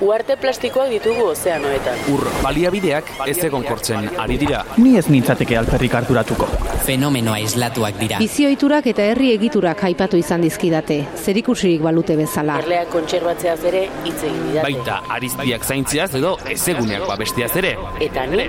Uarte plastikoak ditugu ozeanoetan. Ur baliabideak ez egon kortzen ari dira. Ni ez nintzateke alperrik harturatuko. Fenomenoa islatuak dira. Bizioiturak eta herri egiturak aipatu izan dizkidate, zerikusirik balute bezala. Erleak kontserbatzeaz ere hitz egin didate. Baita ariztiak zaintziaz edo ezeguneak babestiaz ere. Eta ni,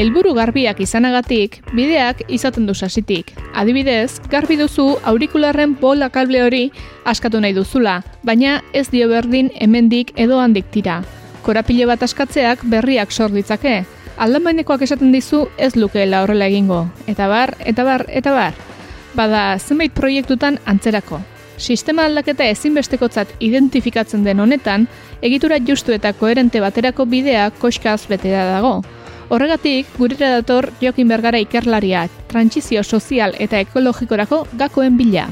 Helburu garbiak izanagatik, bideak izaten du sasitik. Adibidez, garbi duzu aurikularren bola kable hori askatu nahi duzula, baina ez dio berdin hemendik edo handik tira. Korapile bat askatzeak berriak sor ditzake. Aldamainekoak esaten dizu ez lukeela horrela egingo. Eta bar, eta bar, eta bar. Bada, zenbait proiektutan antzerako. Sistema aldaketa ezinbestekotzat identifikatzen den honetan, egitura justu eta koherente baterako bidea koskaz betera dago. Horregatik, gurera dator Jokin Bergara ikerlaria, trantsizio sozial eta ekologikorako gakoen bila.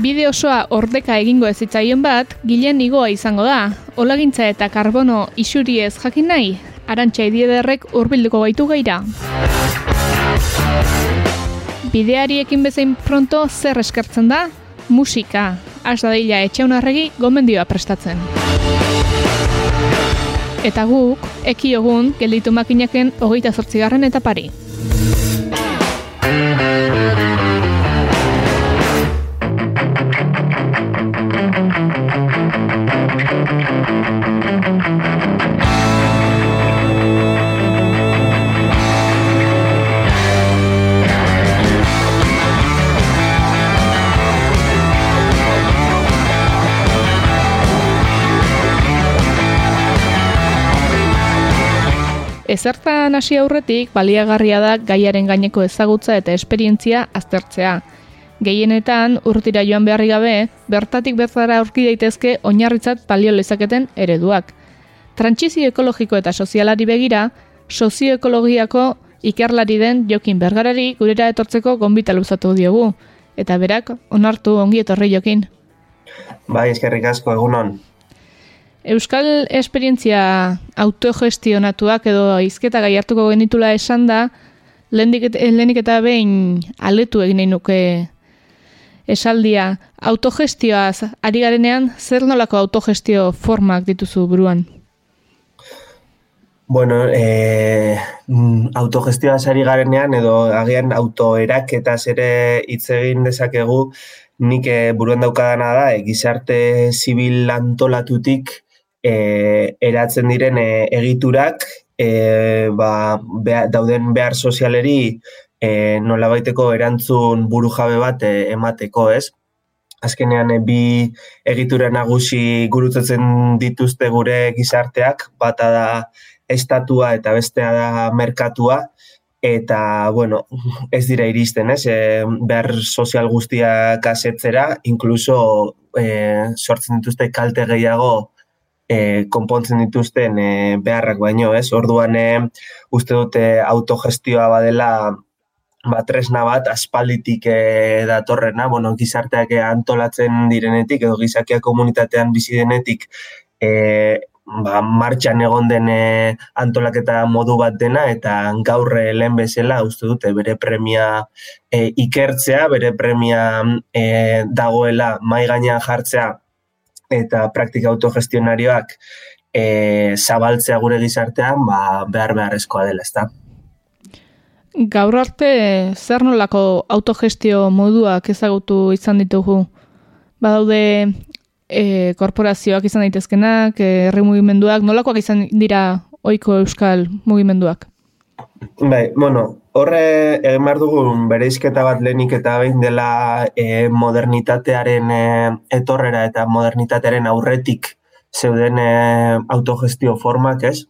Bide osoa ordeka egingo ez zitzaion bat, gilen igoa izango da. Olagintza eta karbono isuri ez jakin nahi, arantxa idiederrek urbilduko gaitu gaira. Bideariekin bezain pronto zer eskertzen da? Musika. Az dadila etxeunarregi gomendioa prestatzen. Eta guk, eki egun, gelditu makinaken hogeita zortzigarren etapari. Ezertan hasi aurretik baliagarria da gaiaren gaineko ezagutza eta esperientzia aztertzea. Gehienetan, urtira joan beharri gabe, bertatik bertara aurki daitezke oinarritzat balio lezaketen ereduak. Trantsizio ekologiko eta sozialari begira, sozioekologiako ikerlari den Jokin Bergarari gurera etortzeko gonbita luzatu diogu. Eta berak, onartu ongi etorri Jokin. Bai, eskerrik asko egunon. Euskal esperientzia autogestionatuak edo izketa gai hartuko genitula esan da, lehenik eta behin aletu egin nahi nuke esaldia. Autogestioaz ari garenean, zer nolako autogestio formak dituzu buruan? Bueno, e, autogestioa sari garenean edo agian autoeraketaz ere hitz egin dezakegu, nik e, buruan daukadana da, e, gizarte zibil antolatutik e, eratzen diren e, egiturak e, ba, bea- dauden behar sozialeri e, nolabaiteko erantzun burujabe bat e, emateko, ez? Azkenean e, bi egitura nagusi gurutzatzen dituzte gure gizarteak, bata da estatua eta bestea da merkatua, eta, bueno, ez dira iristen, ez? E, behar sozial guztiak asetzera, inkluso e, sortzen dituzte kalte gehiago e, konpontzen dituzten e, beharrak baino, ez? Orduan, e, uste dute autogestioa badela ba, tresna bat aspalditik e, datorrena, bueno, gizarteak antolatzen direnetik edo gizakia komunitatean bizi denetik e, ba, martxan egon den antolaketa modu bat dena eta gaur lehen bezala uste dute bere premia e, ikertzea, bere premia e, dagoela mai gainean jartzea eta praktika autogestionarioak e, zabaltzea gure gizartean ba, behar beharrezkoa dela, ezta? Gaur arte zer nolako autogestio moduak ezagutu izan ditugu? Badaude e, korporazioak izan daitezkenak, e, herri mugimenduak, nolakoak izan dira ohiko euskal mugimenduak? Bai, bueno, Horre, egin behar dugun bereizketa bat lehenik eta behin dela e, modernitatearen e, etorrera eta modernitatearen aurretik zeuden e, autogestio formak, ez?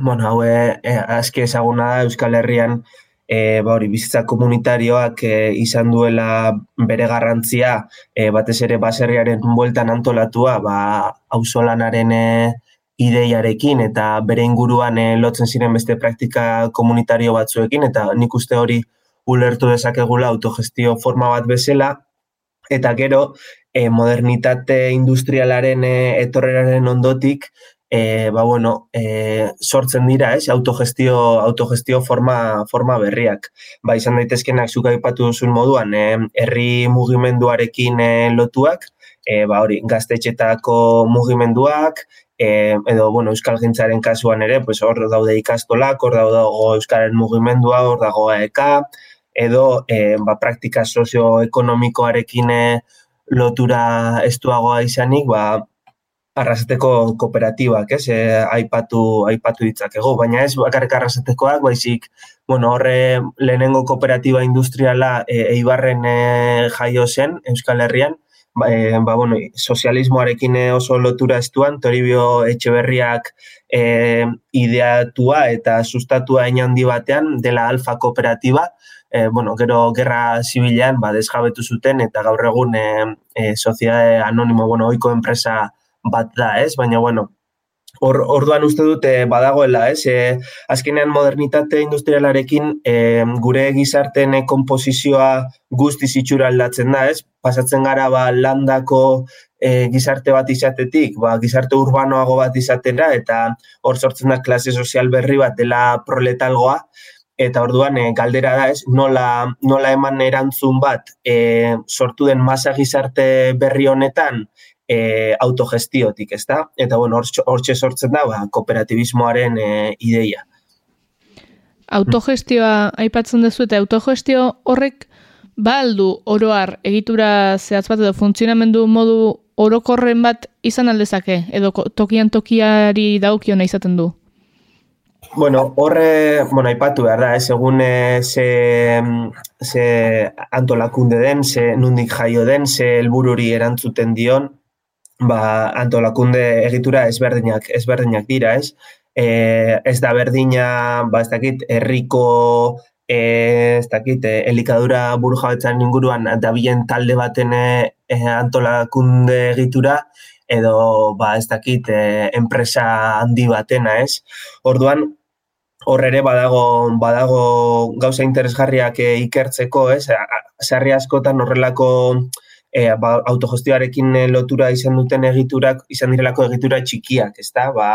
Bueno, hau, e, azki ezaguna da Euskal Herrian e, ba hori, bizitza komunitarioak e, izan duela bere garrantzia, e, batez ere baserriaren bueltan antolatua, ba, auzolanaren e, ideiarekin eta bere inguruan e, lotzen ziren beste praktika komunitario batzuekin, eta nik uste hori ulertu dezakegula autogestio forma bat bezala, eta gero e, modernitate industrialaren e, etorreraren ondotik, e, ba, bueno, e, sortzen dira, ez, autogestio, autogestio forma, forma berriak. Ba, izan daitezkenak zuka ipatu duzun moduan, herri mugimenduarekin lotuak, e, ba, hori, gaztetxetako mugimenduak, e, edo, bueno, Euskal Gintzaren kasuan ere, pues, hor daude ikastolak, hor daude Euskaren mugimendua, hor dago AEK, edo, e, ba, praktika sozioekonomikoarekin lotura estuagoa izanik, ba, arraseteko kooperatibak, ez, e, aipatu, aipatu ditzakego, baina ez bakarrik arrasetekoak, baizik, bueno, horre lehenengo kooperatiba industriala e, eibarren e, jaio zen, Euskal Herrian, e, ba, bueno, sozialismoarekin oso lotura estuan, Toribio Etxeberriak e, ideatua eta sustatua handi batean dela alfa kooperatiba, e, bueno, gero gerra zibilean ba, desjabetu zuten eta gaur egun e, e, soziade anonimo, bueno, oiko enpresa bat da, ez? Baina, bueno, Or, orduan uste dute badagoela, ez? E, azkenean modernitate industrialarekin e, gure gizarten komposizioa guzti zitsura aldatzen da, ez? Pasatzen gara ba, landako e, gizarte bat izatetik, ba, gizarte urbanoago bat izatera, eta hor sortzen da klase sozial berri bat dela proletalgoa, eta orduan e, galdera da, ez? Nola, nola eman erantzun bat e, sortu den masa gizarte berri honetan, e, autogestiotik, ez da? Eta, bueno, hortxe sortzen da, ba, kooperatibismoaren e, ideia. Autogestioa aipatzen duzu eta autogestio horrek baldu oroar egitura zehaz bat edo funtzionamendu modu orokorren bat izan aldezake edo tokian tokiari daukiona izaten du? Bueno, horre, bueno, aipatu behar da, ez egun e, ze, ze antolakunde den, ze nundik jaio den, ze helbururi erantzuten dion, ba, antolakunde egitura ezberdinak, ezberdinak dira, ez? E, ez da berdina, ba, ez dakit, herriko e, ez dakit, e, elikadura buru jabetzan inguruan dabilen talde baten e, e, antolakunde egitura, edo, ba, ez dakit, e, enpresa handi batena, ez? Orduan, hor ere badago, badago gauza interesgarriak e, ikertzeko, ez? Sarri askotan horrelako e, ba, autogestioarekin eh, lotura izan duten egiturak, izan direlako egitura txikiak, ezta? Ba,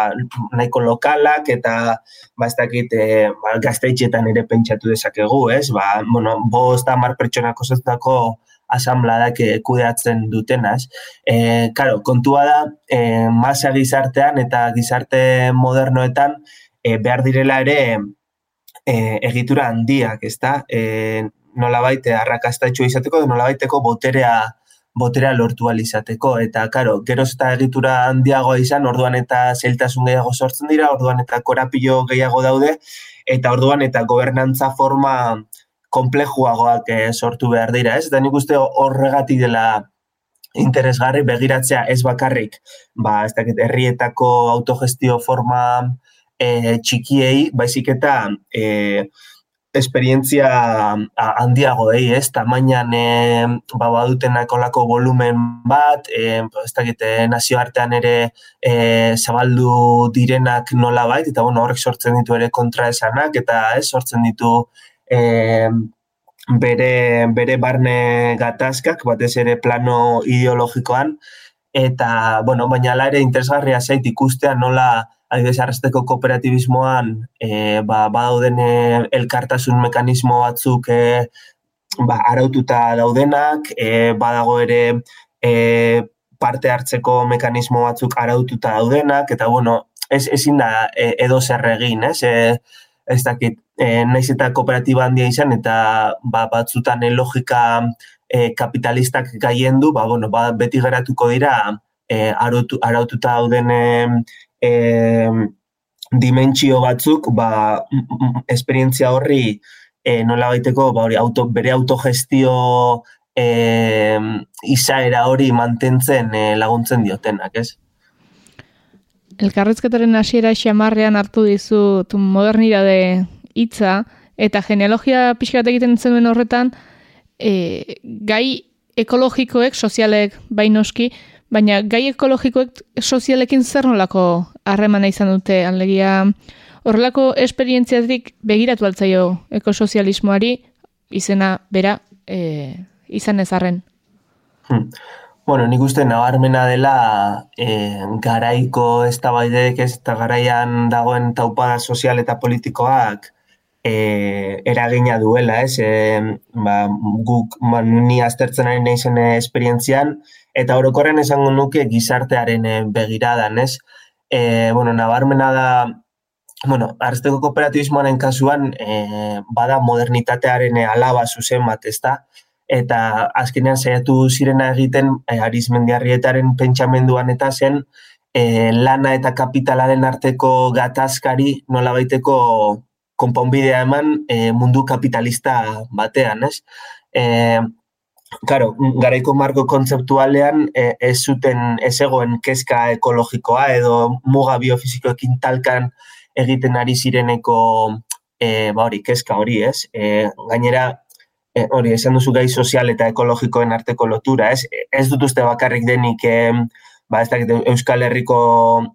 nahiko lokalak eta ba, ez dakit, e, ba, gazteitxetan ere pentsatu dezakegu, ez? Ba, bueno, bost amar pertsonak osatutako asambladak kudeatzen dutenaz. E, karo, kontua da, e, masa gizartean eta gizarte modernoetan e, behar direla ere e, egitura handiak, ezta? E, nola baite arrakastatxo izateko, nola baiteko boterea boterea lortu alizateko. Eta, karo, geroz eta egitura handiagoa izan, orduan eta zeltasun gehiago sortzen dira, orduan eta korapilo gehiago daude, eta orduan eta gobernantza forma komplejuagoak eh, sortu behar dira, ez? Eta nik uste horregati dela interesgarri begiratzea ez bakarrik, ba, ez dakit, herrietako autogestio forma e, txikiei, baizik eta e, esperientzia handiago dei, ez? Tamainan e, ba, baduten nakolako volumen bat, e, ez dakit, nazioartean ere e, zabaldu direnak nola bait, eta bueno, horrek sortzen ditu ere kontra esanak, eta ez, sortzen ditu e, bere, bere barne gatazkak, batez ere plano ideologikoan, eta, bueno, baina ere interesgarria zait ikustea nola adibidez arrasteko kooperatibismoan e, ba, badauden e, elkartasun mekanismo batzuk e, ba, araututa daudenak, e, badago ere e, parte hartzeko mekanismo batzuk araututa daudenak, eta bueno, ez, ezin da e, edo zer egin, ez? E, ez dakit, e, naiz eta kooperatiba handia izan, eta ba, batzutan e, logika e, kapitalistak gaien du, ba, bueno, ba, beti geratuko dira e, arautu, araututa dauden e, dimentsio batzuk ba, esperientzia horri e, nola baiteko ba, hori, auto, bere autogestio e, izaera hori mantentzen e, laguntzen diotenak, ez? Elkarrezketaren hasiera xamarrean hartu dizu modernidade hitza eta genealogia pixkat egiten zenuen horretan e, gai ekologikoek, sozialek bainoski, baina gai ekologikoek sozialekin zer nolako harremana izan dute alegia horrelako esperientziatik begiratu altzaio ekosozialismoari izena bera e, izan ezarren. Hmm. Bueno, nik uste nabarmena dela e, garaiko ez da ez eta garaian dagoen taupada sozial eta politikoak e, eragina duela, ez? E, ba, guk ba, ni aztertzen ari nahi zen esperientzian, eta orokorren esango nuke gizartearen e, begiradan, ez? E, bueno, nabarmena da, bueno, arzteko kooperatibismoaren kasuan, e, bada modernitatearen alaba zuzen bat, ez da? Eta azkenean saiatu zirena egiten e, arizmendiarrietaren pentsamenduan eta zen e, lana eta kapitalaren arteko gatazkari nola baiteko konponbidea eman e, mundu kapitalista batean, ez? E, Claro, garaiko marko kontzeptualean e, ez zuten ez egoen kezka ekologikoa edo muga biofizikoekin talkan egiten ari zireneko e, ba hori, kezka hori, ez? E, gainera, e, hori, esan duzu gai sozial eta ekologikoen arteko lotura, ez? Ez dut uste bakarrik denik e, ba, ez dakit, Euskal Herriko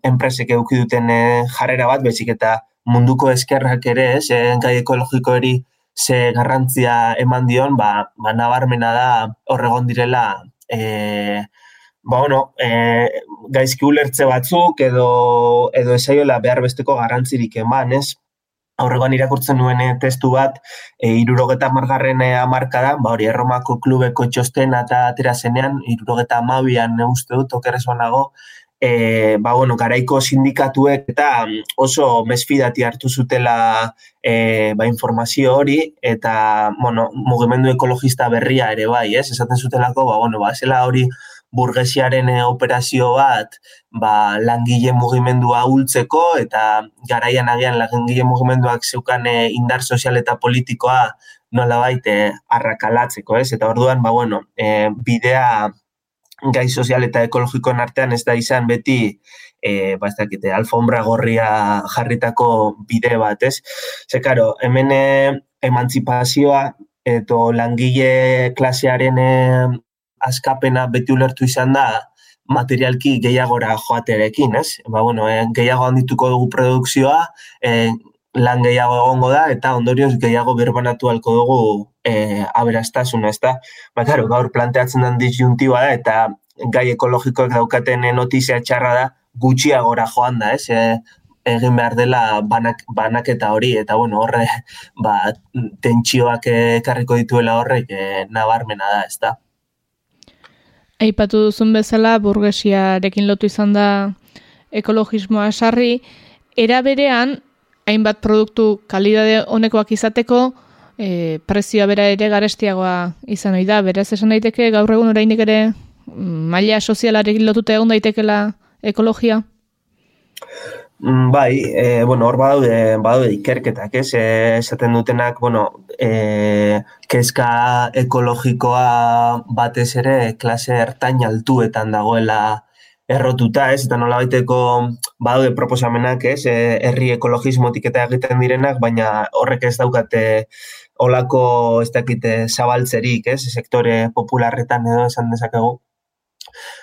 enpresek eduki duten e, jarrera bat, bezik eta munduko eskerrak ere, ez, eh, gai ekologiko eri ze garrantzia eman dion, ba, ba nabarmena da horregon direla e, ba, bueno, e, gaizki ulertze batzuk edo, edo esaiola behar besteko garrantzirik eman, ez? Horregoan irakurtzen nuen testu bat, e, irurogeta margarren amarkadan, ba hori, erromako klubeko txosten eta atera zenean, irurogeta amabian uste dut, okerrezuan nago, e, ba, bueno, garaiko sindikatuek eta oso mesfidati hartu zutela e, ba, informazio hori eta bueno, mugimendu ekologista berria ere bai, ez? Esaten zutelako, ba, bueno, ba, zela hori burgesiaren e, operazio bat ba, langile mugimendua ultzeko eta garaian agian langile mugimenduak zeukan e, indar sozial eta politikoa nola baite arrakalatzeko, ez? Eta orduan, ba, bueno, e, bidea gai sozial eta ekologikoen artean ez da izan beti e, ba ez dakite, alfombra gorria jarritako bide bat, ez? Ze, karo, hemen e, emantzipazioa eto langile klasearen e, askapena beti ulertu izan da materialki gehiagora joaterekin, ez? Ba, bueno, e, gehiago handituko dugu produkzioa, e, lan gehiago egongo da, eta ondorioz gehiago berbanatu alko dugu e, aberastasuna, ez da? Ba, claro, gaur planteatzen den disjuntiba da, eta gai ekologikoak daukaten notizia txarra da, gutxiagora joan da, ez? E, egin behar dela banak, banaketa hori, eta bueno, horre, ba, tentsioak ekarriko dituela horrek e, nabarmena da, ez da? Aipatu duzun bezala, burgesiarekin lotu izan da ekologismoa sarri, era berean, hainbat produktu kalidade honekoak izateko, e, prezioa bera ere garestiagoa izan ohi da. Beraz esan daiteke gaur egun oraindik ere mm, maila sozialarekin lotuta egon daitekela ekologia. Mm, bai, e, bueno, hor badaude, badaude ikerketak, ez? E, esaten dutenak, bueno, e, kezka ekologikoa batez ere klase ertain altuetan dagoela errotuta, ez, eta nola baiteko badaude proposamenak, ez, e, herri ekologismotik eta egiten direnak, baina horrek ez daukate olako, ez dakite, zabaltzerik, ez, sektore popularretan edo esan dezakegu.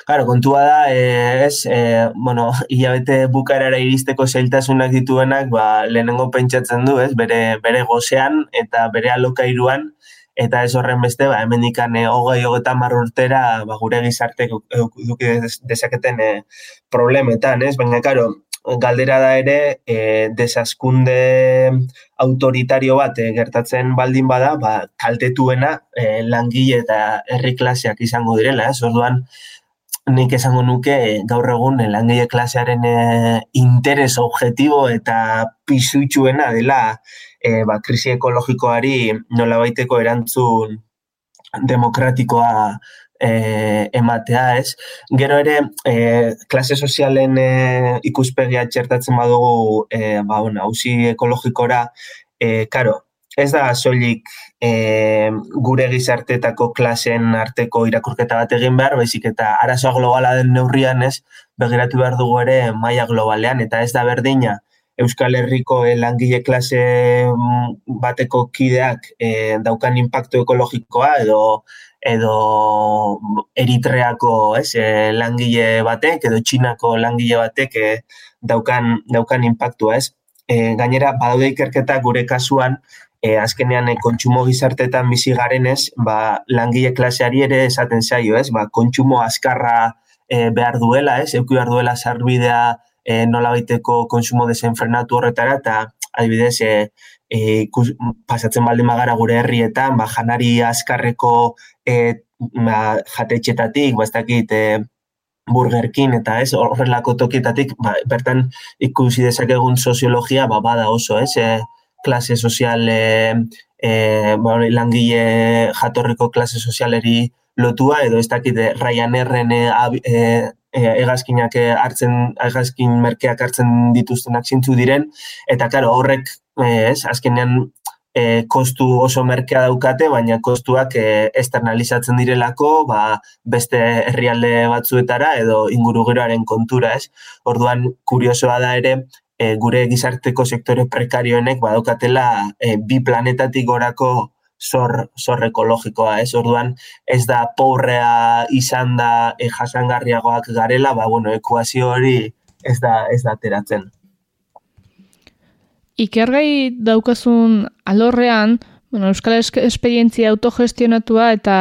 Claro, kontua da, e, ez, e, bueno, hilabete bukarara iristeko zailtasunak dituenak, ba, lehenengo pentsatzen du, ez, bere, bere gozean eta bere alokairuan, eta ez horren beste, ba, hemen ikane hogei hogetan marrurtera, ba, gure gizarte duki dezaketen e, problemetan, ez? Baina, karo, galdera da ere, e, desaskunde autoritario bat e, gertatzen baldin bada, ba, kaltetuena e, langile eta herri klaseak izango direla, ez? Orduan, nik esango nuke gaur egun langile klasearen e, interes objetibo eta pisutxuena dela e, ba, krisi ekologikoari nola baiteko erantzun demokratikoa e, ematea, ez? Gero ere, e, klase sozialen e, ikuspegia txertatzen badugu, e, ba, bueno, hausi ekologikora, e, karo, ez da soilik e, gure gizartetako klasen arteko irakurketa bat egin behar, baizik eta arazoa globala den neurrian ez, begiratu behar dugu ere maila globalean, eta ez da berdina Euskal Herriko e, langile klase mm, bateko kideak e, daukan impacto ekologikoa edo edo Eritreako ez, e, langile batek edo Txinako langile batek e, daukan, daukan impactua ez e, gainera badaude ikerketa gure kasuan e, azkenean e, kontsumo gizartetan bizi garenez, ba, langile klaseari ere esaten zaio, ez? Ba, kontsumo azkarra e, behar duela, ez? Euki behar duela sarbidea e, nola baiteko konsumo desenfrenatu horretara, eta adibidez, e, e, pasatzen baldin magara gure herrietan, ba, janari azkarreko e, ba, jatetxetatik, ba, ez dakit, e, burgerkin eta ez horrelako tokietatik ba, bertan ikusi dezakegun soziologia ba, bada oso ez e, klase sozial e, e, ba, langile jatorriko klase sozialeri lotua edo ez dakit Ryanerren e, e, e, egazkinak hartzen egazkin merkeak hartzen dituztenak zintzu diren eta claro horrek e, ez azkenean e, kostu oso merkea daukate, baina kostuak e, externalizatzen direlako ba, beste herrialde batzuetara edo ingurugeroaren kontura, ez? Orduan, kuriosoa da ere, e, gure gizarteko sektore prekarioenek badaukatela e, bi planetatik gorako zor, zor ekologikoa, ez? Orduan, ez da pourrea izan da e, jasangarriagoak garela, ba, bueno, ekuazio hori ez da, ez da ateratzen. Ikergai daukazun alorrean, bueno, Euskal Esperientzia autogestionatua eta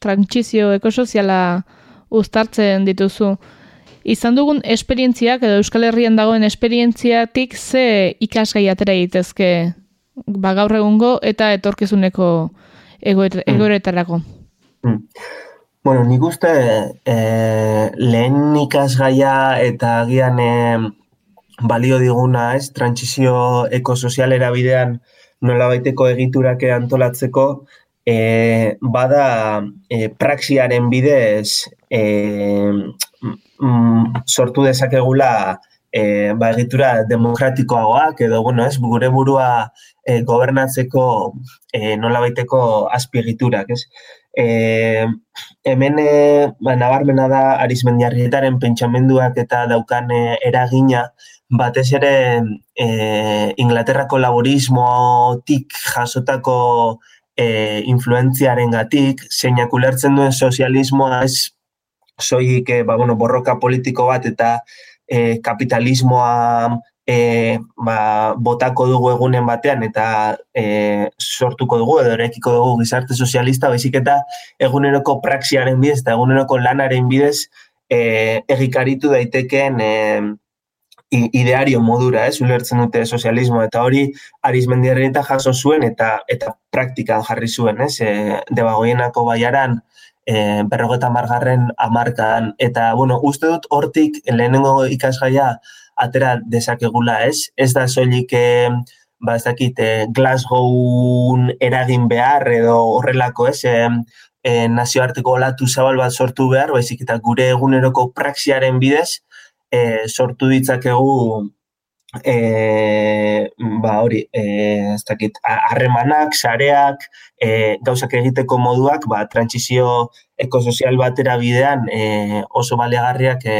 trantzizio ekosoziala uztartzen dituzu. Izan dugun esperientziak edo Euskal Herrian dagoen esperientziatik ze ikasgai atera egitezke ba, gaur egungo eta etorkizuneko mm. egoeretarako. Mm. Bueno, nik uste eh, lehen ikasgaia eta agian eh, balio diguna, ez, trantsizio ekosozialera bidean nola baiteko egiturak antolatzeko, e, bada e, praxiaren bidez e, mm, sortu dezakegula e, ba, egitura demokratikoagoak, edo, bueno, ez, gure burua e, gobernatzeko e, nola baiteko azpiegiturak, ez. E, hemen e, ba, nabarmena da arizmendiarrietaren pentsamenduak eta daukan eragina, batez ere e, Inglaterrako laborismotik jasotako e, influentziaren gatik, zeinak ulertzen duen sozialismoa ez soik e, ba, bueno, borroka politiko bat eta e, kapitalismoa e, ba, botako dugu egunen batean eta e, sortuko dugu edo erekiko dugu gizarte sozialista, baizik eta eguneroko praxiaren bidez eta eguneroko lanaren bidez e, egikaritu daitekeen e, ideario modura, ez, ulertzen dute sozialismo, eta hori arizmendiaren eta jaso zuen, eta eta praktikan jarri zuen, ez, e, debagoienako baiaran, e, berrogeta margarren amarkadan, eta, bueno, uste dut hortik lehenengo ikasgaia atera dezakegula, ez, ez da soilik, e, ba, ez dakit, e, Glasgow eragin behar, edo horrelako, ez, e, e, nazioarteko olatu zabal bat sortu behar, baizik eta gure eguneroko praxiaren bidez, e, sortu ditzakegu e, ba hori, e, ez dakit, harremanak, sareak, e, gauzak egiteko moduak, ba, trantzizio ekosozial batera bidean e, oso baleagarriak e,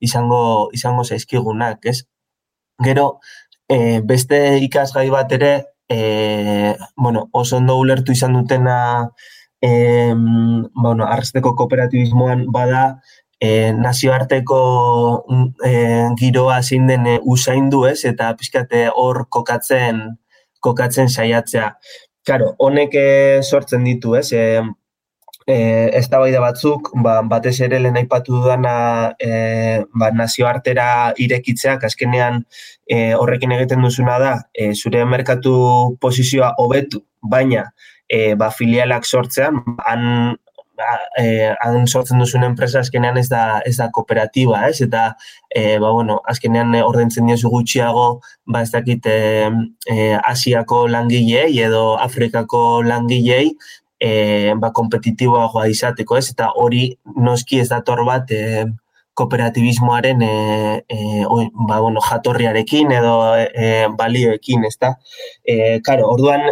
izango, izango zaizkigunak, ez? Gero, e, beste ikasgai bat ere, e, bueno, oso ondo ulertu izan dutena e, bueno, arresteko kooperatibismoan bada, e, nazioarteko e, giroa zein den e, usaindu ez, eta pixkate hor kokatzen, kokatzen saiatzea. Claro, honek e, sortzen ditu, ez, e, e, ez da batzuk, ba, batez ere lehen aipatu dudana e, ba, nazioartera irekitzeak, azkenean e, horrekin egiten duzuna da, e, zure merkatu posizioa hobetu, baina e, ba, filialak sortzean, han eh, han sortzen duzun enpresa azkenean ez da, ez da kooperatiba, ez? Eta, eh, ba, bueno, azkenean ordentzen diozu gutxiago, ba, ez dakit, eh, eh, Asiako langilei edo Afrikako langilei, eh, ba, kompetitiboagoa izateko, ez? Eta hori noski ez dator bat, eh, kooperatibismoaren e, e, ba, bueno, jatorriarekin edo e, balioekin, ez da? E, karo, orduan,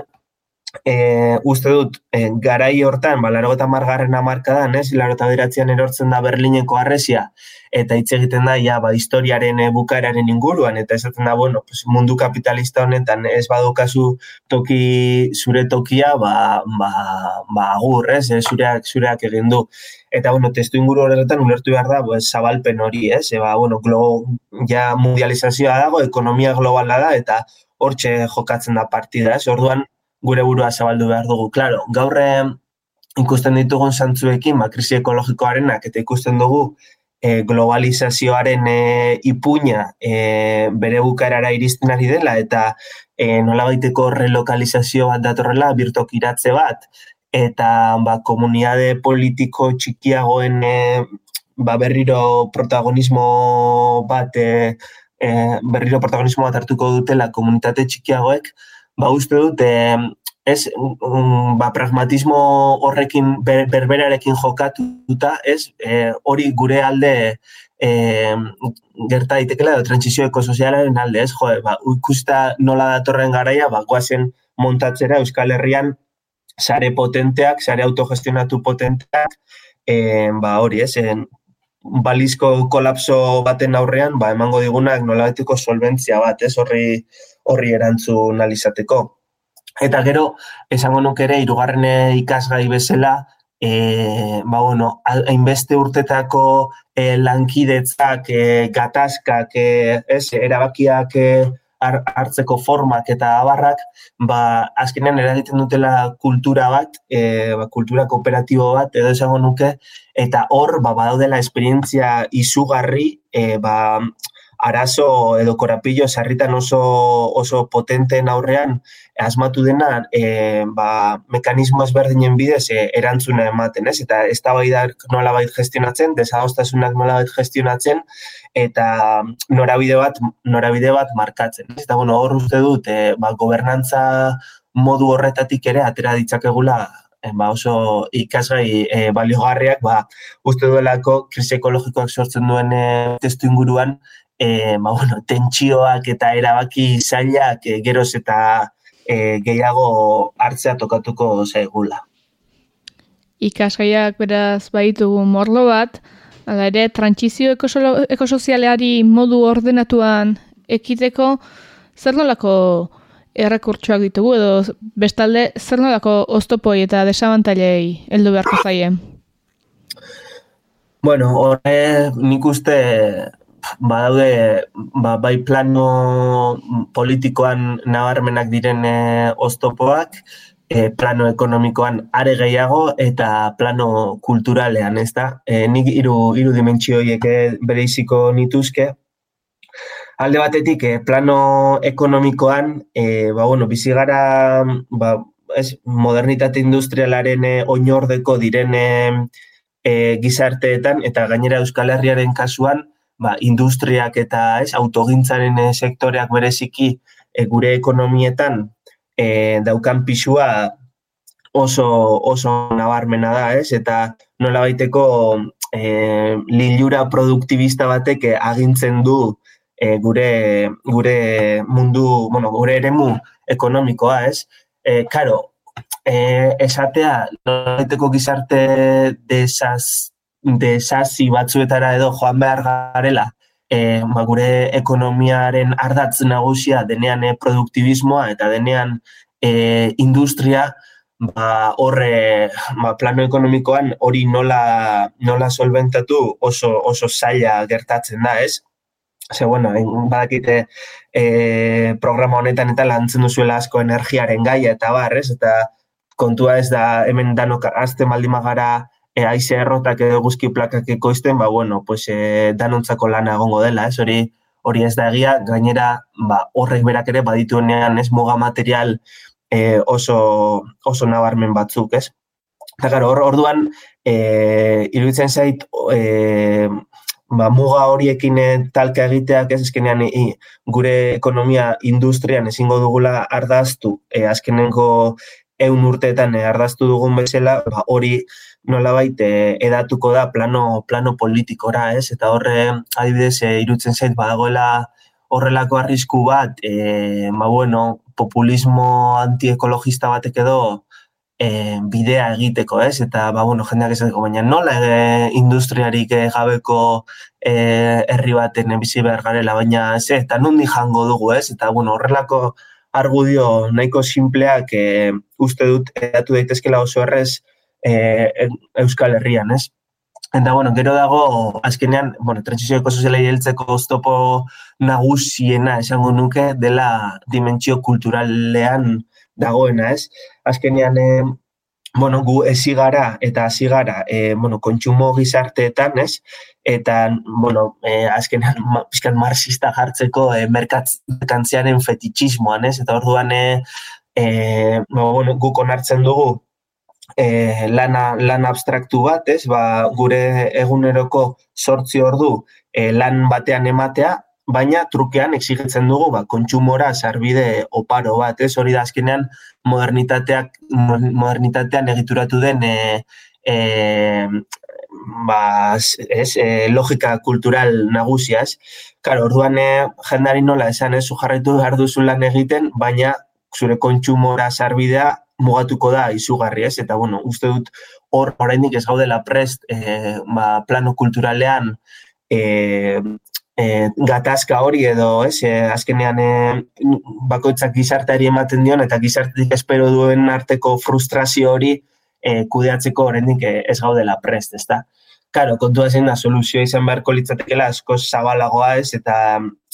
e, uste dut, e, garai hortan, ba, laro eta margarren amarkadan, ez, laro eta erortzen da Berlineko arresia, eta hitz egiten da, ja, ba, historiaren e, bukaeraren inguruan, eta esaten da, bueno, pues, mundu kapitalista honetan ez badokazu toki, zure tokia, ba, ba, ba agur, ez, e, zureak, zureak egin du. Eta, bueno, testu inguru horretan ulertu behar da, pues, zabalpen hori, ez, e, ba, bueno, glo, ja mundializazioa dago, ekonomia globala da, eta hortxe jokatzen da partida, ez, orduan, gure burua zabaldu behar dugu. Claro, gaur ikusten ditugun zantzuekin, ba, krisi ekologikoarenak, eta ikusten dugu e, globalizazioaren e, ipuña e, bere bukaerara iristen ari dela, eta e, nola baiteko relokalizazio bat datorrela, birtokiratze bat, eta ba, komuniade politiko txikiagoen e, ba, berriro protagonismo bat, e, e, berriro protagonismo bat hartuko dutela komunitate txikiagoek, ba uste dut eh, ez um, ba, pragmatismo horrekin ber, berberarekin jokatuta, ez eh, hori gure alde eh, gerta daitekela edo transizio ekosozialaren alde, ez? Jo, ba, ikusta nola datorren garaia, ba, guazen montatzera Euskal Herrian sare potenteak, sare autogestionatu potenteak, eh, ba, hori, ez, en, balizko kolapso baten aurrean, ba, emango digunak nola solventzia bat, ez, horri, horri erantzun alizateko. Eta gero, esango nuk ere, irugarren ikasgai bezala, e, ba, bueno, hainbeste urtetako e, lankidetzak, e, gatazkak, e, ez, erabakiak e, hartzeko formak eta abarrak, ba, azkenean eragiten dutela kultura bat, e, ba, kultura kooperatibo bat, edo esango nuke, eta hor, ba, badaudela esperientzia izugarri, e, ba, arazo edo korapillo sarritan oso, oso potenteen aurrean asmatu dena e, ba, mekanismo ezberdinen bidez e, erantzuna ematen, ez? Eta ez da nola bait gestionatzen, desagostasunak nola gestionatzen, eta norabide bat, norabide bat markatzen. Eta bueno, hor uste dut, e, ba, gobernantza modu horretatik ere atera ditzakegula ba, oso ikasgai e, baliogarriak, ba, uste duelako krisi ekologikoak sortzen duen e, testu inguruan, e, ba, bueno, tentsioak eta erabaki zailak e, geroz eta e, gehiago hartzea tokatuko zaigula. Ikasgaiak beraz baitugu morlo bat, ala ere, trantzizio ekosozialeari modu ordenatuan ekiteko, zer nolako errekurtsoak ditugu, edo bestalde, zer nolako oztopoi eta desabantailei heldu beharko zaien? Bueno, horre nik uste badaude ba, bai plano politikoan nabarmenak diren e, oztopoak, e, plano ekonomikoan are gehiago eta plano kulturalean, ez da? E, nik iru, iru dimentsioi bereiziko nituzke. Alde batetik, e, plano ekonomikoan, e, ba, bueno, bizi gara ba, ez, modernitate industrialaren e, oinordeko diren e, gizarteetan, eta gainera Euskal Herriaren kasuan, ba, industriak eta ez, autogintzaren e, sektoreak bereziki e, gure ekonomietan e, daukan pisua oso, oso nabarmena da, ez? Eta nola baiteko e, lilura produktibista batek agintzen du e, gure, gure mundu, bueno, gure eremu ekonomikoa, ez? E, karo, e, esatea, nola baiteko gizarte desaz, desasi batzuetara edo joan behar garela, e, ba, gure ekonomiaren ardatz nagusia denean e, produktibismoa eta denean e, industria, ba, horre ba, plano ekonomikoan hori nola, nola solventatu oso, oso zaila gertatzen da, ez? Ze, bueno, badakite e, programa honetan eta lantzen duzuela asko energiaren gaia eta bar, ez? Eta kontua ez da hemen danok azte maldimagara e, aize errotak edo guzki plakak ekoizten, ba, bueno, pues, e, danontzako lana egongo dela, ez hori hori ez da egia, gainera ba, horrek berak ere badituenean ez muga material e, oso, oso nabarmen batzuk, ez? Eta gara, hor, orduan, e, iruditzen zait, e, ba, muga horiekin talka egiteak ez eskenean gure ekonomia industrian ezingo dugula ardaztu, e, azkenengo eun urteetan e, ardaztu dugun bezala, ba, hori nolabait e, edatuko da plano plano politikora, ez? Eta horre adibidez e, irutzen zait badagoela horrelako arrisku bat, e, ma bueno, populismo antiekologista batek edo e, bidea egiteko, ez? Eta, ba, bueno, jendeak esateko, baina nola e, industriarik e, gabeko e, herri baten bizi behar garela, baina ez, eta nundi jango dugu, ez? Eta, bueno, horrelako argudio nahiko simpleak e, uste dut edatu daitezkela oso errez e, Euskal Herrian, ez? Eta, bueno, gero dago, azkenean, bueno, transizioeko sozialei heltzeko oztopo nagusiena esango nuke dela dimentsio kulturalean dagoena, ez? Azkenean, e, bueno, gu ezigara eta azigara, e, bueno, kontsumo gizarteetan, ez? Eta, bueno, e, azkenean, ma, marxista jartzeko e, merkantziaren fetitxismoan, ez? Eta orduan, e, e, bueno, guk onartzen dugu, e, lana, lan abstraktu bat, ez, ba, gure eguneroko sortzi ordu e, lan batean ematea, baina trukean exigitzen dugu ba, kontsumora sarbide oparo bat, ez, hori da azkenean modernitateak, modernitatean egituratu den e, e, ba, ez, e, logika kultural nagusiaz. Karo, orduan e, jendari nola esan, ez, jarraitu behar duzu lan egiten, baina zure kontsumora sarbidea mugatuko da izugarri, ez? Eta, bueno, uste dut hor oraindik ez gaudela prest e, ba, plano kulturalean e, e, gatazka hori edo, ez? E, azkenean e, bakoitzak gizarteari ematen dion eta gizartetik espero duen arteko frustrazio hori e, kudeatzeko oraindik ez gaudela prest, ez da? Karo, kontua zen da soluzioa izan beharko litzatekela asko zabalagoa ez eta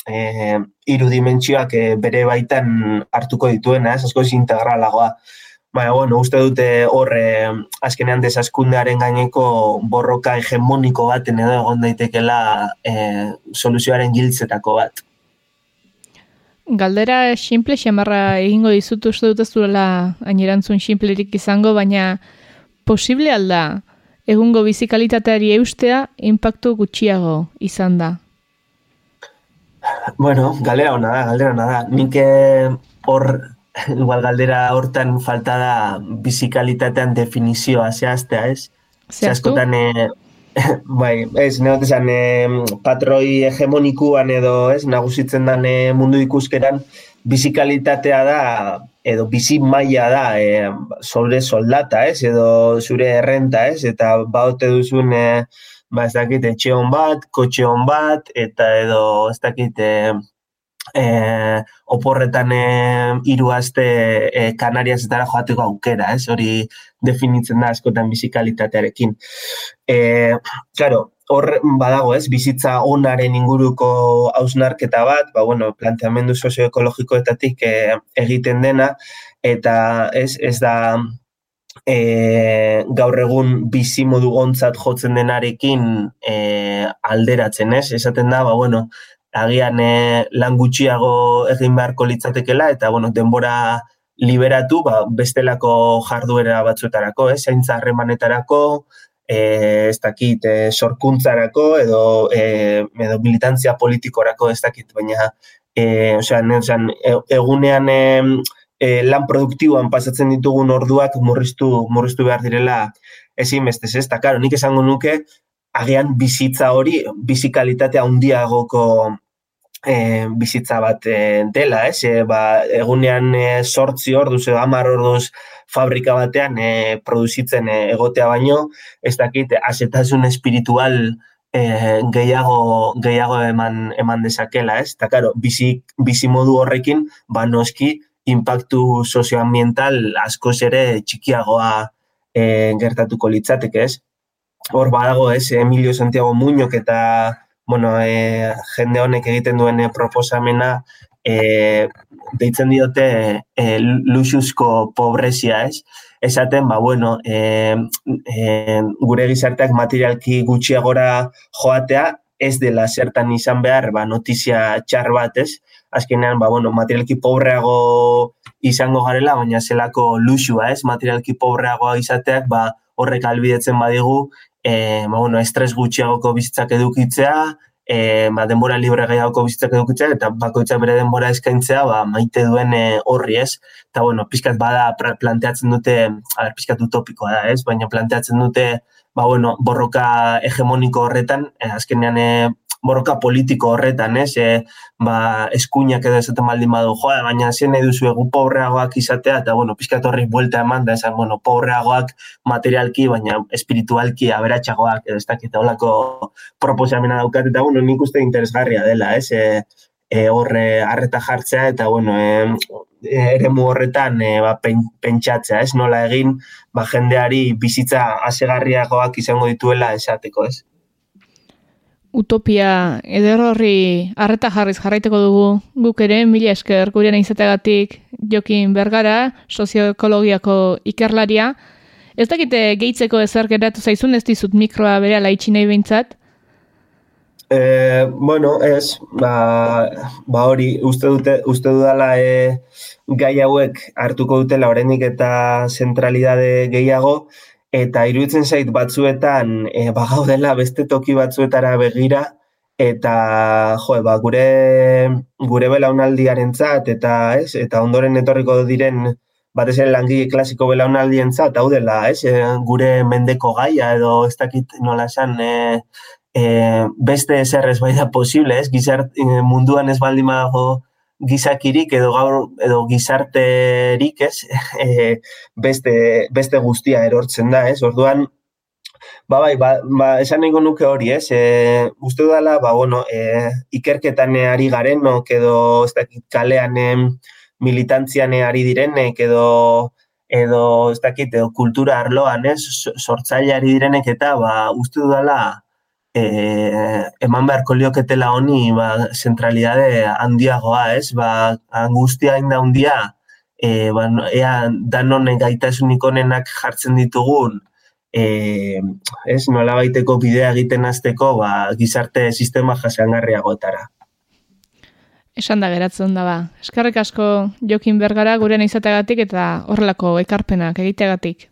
e, irudimentsioak e, bere baitan hartuko dituena, ez asko integralagoa. Baina, bueno, uste dute hor eh, azkenean desaskundearen gaineko borroka hegemoniko baten edo egon daitekela eh, soluzioaren giltzetako bat. Galdera simple xamarra egingo dizut uste dut ez duela ainerantzun simplerik izango, baina posible alda egungo bizikalitateari eustea impactu gutxiago izan da? Bueno, galera hona da, galera hona da. Nik eh, hor igual galdera hortan falta da bizikalitatean definizioa zehaztea, ez? Zehazkotan, e, bai, ez, neot esan, e, patroi hegemonikuan edo, ez, nagusitzen dan e, mundu ikuskeran, bizikalitatea da, edo bizi maila da, e, sobre soldata, ez, edo zure errenta, ez, eta baute duzun, e, ba, ez dakit, etxe hon bat, kotxe hon bat, eta edo, ez dakit, e, e, oporretan e, hiru aste e, Kanariasetara joateko aukera, ez? Hori definitzen da askotan bizikalitatearekin. Eh, claro, hor badago, ez? Bizitza onaren inguruko hausnarketa bat, ba bueno, planteamendu sozioekologikoetatik e, egiten dena eta ez ez da e, gaur egun bizi modu ontzat jotzen denarekin e, alderatzen, ez? Esaten da, ba, bueno, agian e, lan gutxiago egin beharko litzatekela eta bueno, denbora liberatu ba, bestelako jarduera batzuetarako, eh? zaintza harremanetarako, e, ez dakit, e, sorkuntzarako edo, e, edo militantzia politikorako ez dakit, baina e, osea, e, egunean e, e, lan produktiboan pasatzen ditugun orduak murriztu, murriztu behar direla ezin bestez, ez da, karo, nik esango nuke, agian bizitza hori, bizikalitatea handiagoko e, bizitza bat e, dela, ez? E, ba, egunean e, sortzi orduz edo amar orduz fabrika batean e, produzitzen e, egotea baino, ez dakit, azetasun espiritual e, gehiago, gehiago eman, eman dezakela, ez? Eta, karo, bizi, bizi modu horrekin, ba, noski, impactu sozioambiental askoz ere txikiagoa e, gertatuko litzateke, ez? Hor badago, ez, Emilio Santiago Muñoz eta bueno, e, jende honek egiten duen eh, proposamena e, deitzen diote e, luxuzko pobrezia, ez? Esaten, ba, bueno, e, e, gure gizarteak materialki gutxiagora joatea, ez dela zertan izan behar, ba, notizia txar bat, ez? Azkenean, ba, bueno, materialki pobreago izango garela, baina zelako luxua, ez? Materialki pobreagoa izateak, ba, horrek albidetzen badigu, e, ba, bueno, estres gutxiagoko bizitzak edukitzea, e, ba, denbora libre gehiagoko bizitzak edukitzea, eta bakoitza bere denbora eskaintzea, ba, maite duen e, horri ez. Eta, bueno, pizkat bada planteatzen dute, a ber, pizkat utopikoa da, ez? Baina planteatzen dute, ba, bueno, borroka hegemoniko horretan, e, azkenean e, borroka politiko horretan, ez? E, ba, eskuinak edo esaten baldin badu, jo, baina zen nahi duzu egu pobreagoak izatea, eta, bueno, pizkat horri buelta eman da, esan, bueno, pobreagoak materialki, baina espiritualki aberatsagoak, edo ez dakit, holako proposamena daukat, eta, bueno, nik uste interesgarria dela, ez? E, e, horre harreta jartzea, eta, bueno, e, eremu horretan e, ba, pentsatzea, ez? Nola egin, ba, jendeari bizitza asegarriagoak izango dituela esateko, ez? Utopia eder horri harreta jarriz jarraiteko dugu guk ere mila esker gurean izategatik Jokin Bergara, sozioekologiako ikerlaria. Ez dakite gehitzeko ezer geratu zaizun ez dizut mikroa bere ala nahi behintzat? E, bueno, ez, ba, ba hori, uste, dute, uste dudala e, gai hauek hartuko dutela oraindik eta zentralidade gehiago, eta iruditzen zait batzuetan e, bagaudela beste toki batzuetara begira eta jo, ba, gure gure belaunaldiarentzat eta ez eta ondoren etorriko diren batez ere langile klasiko belaunaldientzat hau dela, ez? E, gure mendeko gaia edo ez dakit nola esan e, e, beste ezer bai da posible, ez? Gizart e, munduan ez baldin badago gizakirik edo gaur edo gizarterik, ez? E, beste, beste guztia erortzen da, ez? Orduan Ba, bai, ba, ba, esan nahi nuke hori, ez? E, uste dela, ba, bueno, e, ikerketan ari garen, no, edo ez dakit kalean militantzian ari direnek, edo, edo ez dakit, edo kultura arloan, ez? Sortzaile direnek, eta, ba, uste dela, eh, eman beharko lioketela honi ba, zentralidade handiagoa, ez? Ba, angustia inda handia, e, ba, ea danon gaitasunik honenak jartzen ditugun, e, ez, nola baiteko bidea egiten azteko, ba, gizarte sistema jasangarriagoetara. Esan da geratzen da ba. Eskarrik asko Jokin Bergara gurean izateagatik eta horrelako ekarpenak egiteagatik.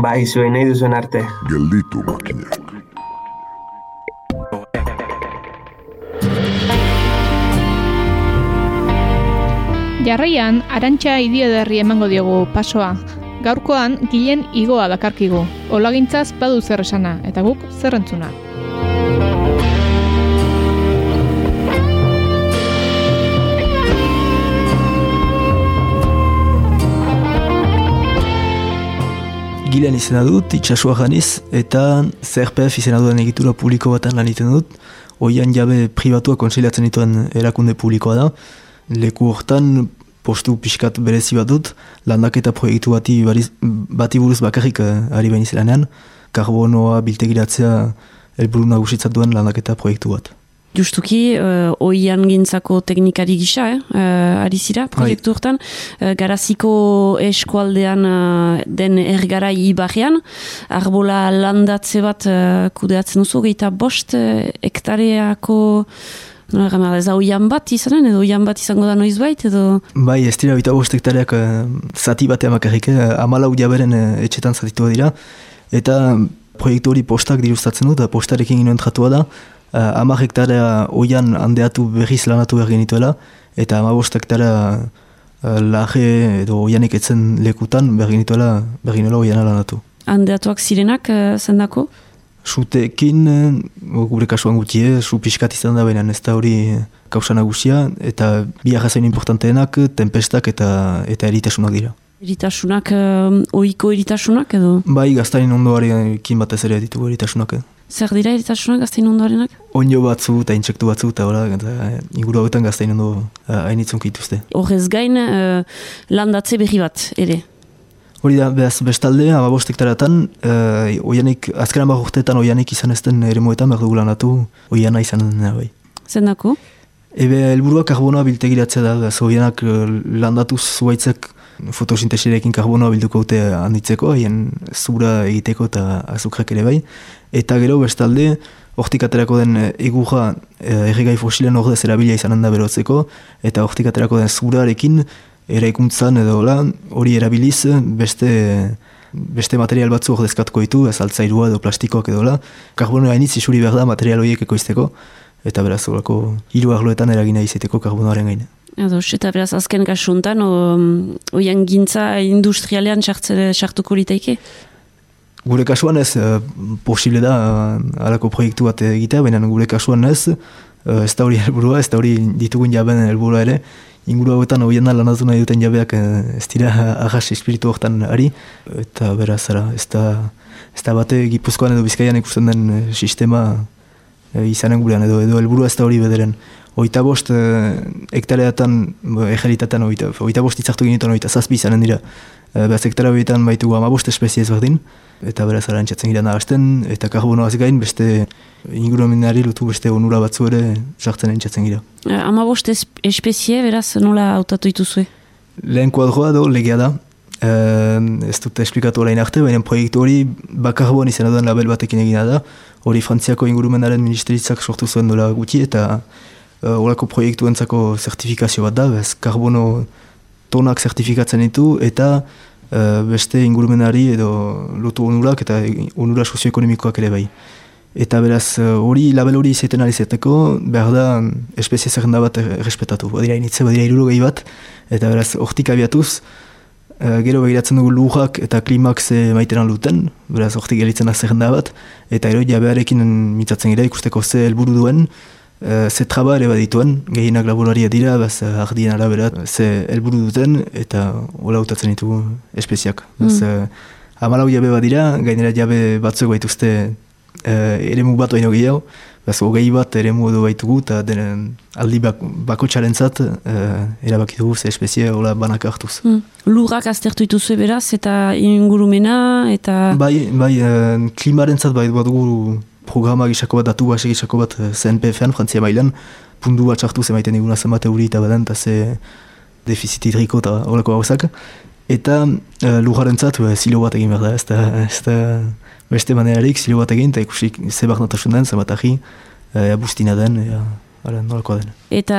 Bai, zuen nahi duzuen arte. Gelditu makinak. Jarraian, arantxa idiederri emango diogu pasoa. Gaurkoan, gilen igoa dakarkigu. Olagintzaz badu zer esana, eta guk zerrentzuna. Gilean izena dut, itxasua janiz, eta ZRPF izena duen egitura publiko batan lan iten dut. Oian jabe pribatua konsiliatzen dituen erakunde publikoa da. Leku hortan postu pixkat berezi bat dut, landaketa proiektu bati, bariz, bati buruz bakarrik uh, ari behin izelanean, karbonoa biltegiratzea helburu nagusitzat duen landaketa proiektu bat. Justuki, uh, oian gintzako teknikari gisa, eh? uh, ari zira, bai. proiektu hortan, uh, garaziko eskualdean uh, den ergara ibarrean, arbola landatze bat uh, kudeatzen duzu, geita bost uh, hektareako Nola gama, ez da oian bat izanen, edo oian bat izango da noiz bait, edo... Bai, ez dira bita bostektareak uh, zati batean makarrik, uh, amalau jaberen uh, etxetan zatitua dira, eta proiektu hori postak diruztatzen du, eta postarekin ginoen tratua da, uh, ama hektarea oian handeatu berriz lanatu behar genituela, eta ama bostektarea uh, laje edo oianek etzen lekutan behar genituela, behar genituela oiana lanatu. Handeatuak zirenak, uh, zendako? Sutekin, gure kasuan gutie, su pixkat izan da baina ez da hori kausa nagusia, eta bi ahazain importanteenak, tempestak eta eta eritasunak dira. Eritasunak, uh, oiko eritasunak edo? Bai, gaztain ondoarekin batez ere ditugu eritasunak. Zer dira eritasunak gaztain ondoarenak? Oino batzu eta intsektu batzu eta hola, inguru hauetan gaztain ondo hainitzunk ituzte. Horrez gain, uh, landatze berri bat, ere? Hori da, behaz bestalde, amabost hektaratan, e, oianik, azken amak urteetan oianik izan ezten ere moetan, behar dugu lanatu, oiana izan dena bai. Zendako? Ebe, helburua karbonoa biltegiratzea da, behaz oianak eh, landatu zuaitzek fotosintesirekin karbonoa bilduko dute handitzeko, haien zura egiteko eta azukrek ere bai. Eta gero, bestalde, hortik aterako den egurra e, erregai fosilen ordez erabilia izan da berotzeko, eta hortik aterako den zurarekin, eraikuntzan edo lan, hori erabiliz beste beste material batzu ordezkatuko ditu, ez altzairua edo plastikoak edo la. Karbono hainitz isuri behar da material horiek ekoizteko, eta beraz horako hiru arloetan eragina izateko karbonoaren gaine. Edo, eta beraz azken kasuntan, oian gintza industrialean sartuko litaike? Gure kasuan ez, uh, posible da uh, alako proiektu bat egitea, baina gure kasuan ez, uh, ez da hori helburua, ez da hori ditugun jaben helburua ere, inguru hauetan hoien da lanatu nahi duten jabeak uh, ez dira ahas espiritu horretan ari, eta beraz, ara, ez da, ez da bate gipuzkoan edo bizkaian ikusten den uh, sistema uh, izanen gurean, edo, edo helburua ez da hori bederen. Oita bost uh, hektareatan, egeritatean oita, oita bost itzartu ginetan oita zazpi izanen dira. Uh, Beaz hektara horietan baitugu amabost espezie ezberdin, eta beraz arantzatzen gira nahazten, eta karbonoaz gain beste ingurumenari lutu beste onura batzu ere sartzen entzatzen gira. Eh, ama bost espezie, beraz, nola hautatu dituzue? Lehen kuadroa do, legea da. Uh, ez dute esplikatu orain arte, baina proiektu hori bakarboan izan duen label batekin egina da. Hori Frantziako ingurumenaren ministeritzak sortu zuen dola guti, eta uh, horako proiektu entzako zertifikazio bat da, bez karbono tonak zertifikatzen ditu, eta uh, beste ingurumenari edo lotu onurak eta onura sozioekonomikoak ere bai. Eta beraz, eh, hori label hori izaiten ari zeteko, behar da espezie zerrenda bat errespetatu. Badira initze, badira iruro gehi bat, eta beraz, hortik abiatuz, uh, gero begiratzen dugu lujak eta klimak ze maiten aluten, beraz, hortik gelitzen da zerrenda bat, eta ero jabearekin mitzatzen gira ikusteko ze helburu duen, Uh, ze traba ere badituen, gehienak laboraria dira, baz ardien arabera, ze helburu duten, eta hola utatzen ditugu espeziak. Mm. uh, amalau jabe badira, gainera jabe batzuk baituzte uh, eremu bat baino gehiago, baz hogei bat eremu edo baitugu, eta denen aldi bak, bako txarentzat, uh, erabaki dugu ze espezie hola banak hartuz. Mm. Lurrak aztertu dituzu beraz, eta ingurumena, eta... Bai, bai uh, klimaren zat bai dugu programa gisako bat, datu base gisako bat CNPF-an, eh, Frantzia mailan, pundu bat sartu zemaiten eguna zenbat euri eta badan, eta ze defizit hidriko eta horreko gauzak. Eta uh, lujaren zat, zilo bat egin behar da, ez da, ez da beste manerarik zilo bat egin, eta ikusik ze behar notasun den, zenbat ahi, uh, abustina den, ea, Hala, nolako den. Eta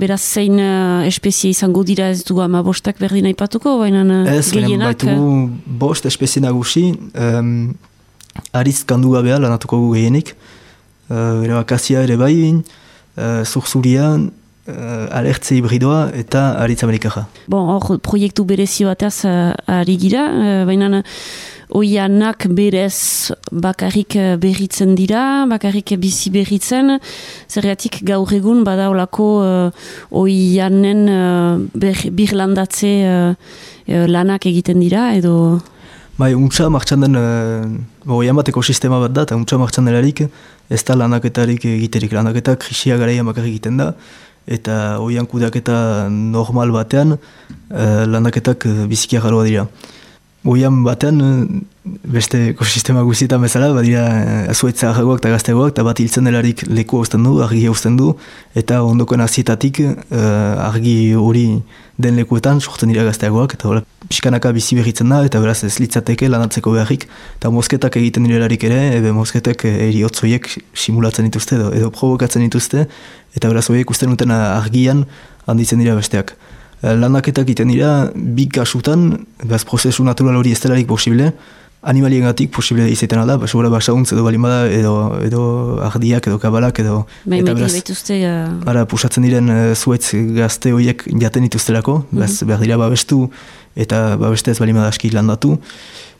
beraz zein uh, espezie izango dira ez du ama bostak berdin aipatuko, baina uh, gehienak? Ez, baitugu bost espezie nagusi, um, ariz kandu gabea lanatuko gu gehienik. Uh, ere bakazia ere bai, uh, zurzurian, uh, alertze hibridoa eta aritz amerikaja. Bon, hor, proiektu berezi bataz uh, ari gira, uh, baina oianak berez bakarrik berritzen dira, bakarrik bizi berritzen, zergatik gaur egun bada olako uh, oianen uh, birlandatze uh, lanak egiten dira, edo... Bai, untsa martxan den, uh, bateko sistema bat da, eta untsa martxan delarik, ez da lanaketarik egiterik. Lanaketa krisia gara bakarrik egiten da, eta oian kudaketa normal batean, uh, lanaketak uh, bizikia garoa dira. Oian batean, beste ekosistema guztietan bezala, badira azuetza ahagoak eta gazteagoak, eta bat hiltzen delarik leku hauzten du, argi hauzten du, eta ondokoen azietatik argi hori den lekuetan sortzen dira gazteagoak, eta hola, pixkanaka bizi berritzen da, eta beraz ez litzateke lanatzeko beharrik, eta mosketak egiten direlarik ere, ebe mosketak eriotzoiek simulatzen dituzte, edo, edo provokatzen dituzte, eta beraz horiek usten duten argian handitzen dira besteak. Eh, Landaketak egiten dira, big kasutan, beraz prozesu natural hori ez delarik posible, animalien gatik posible izaten alda, ba, sobera basauntz edo balimada, edo, edo ardiak, edo kabalak, edo... Bai, eta beraz, baituzte... Uh... Ara, pusatzen diren uh, zuetz gazte horiek jaten dituztelako, mm -hmm. behar dira babestu, eta babeste ez balimada aski landatu.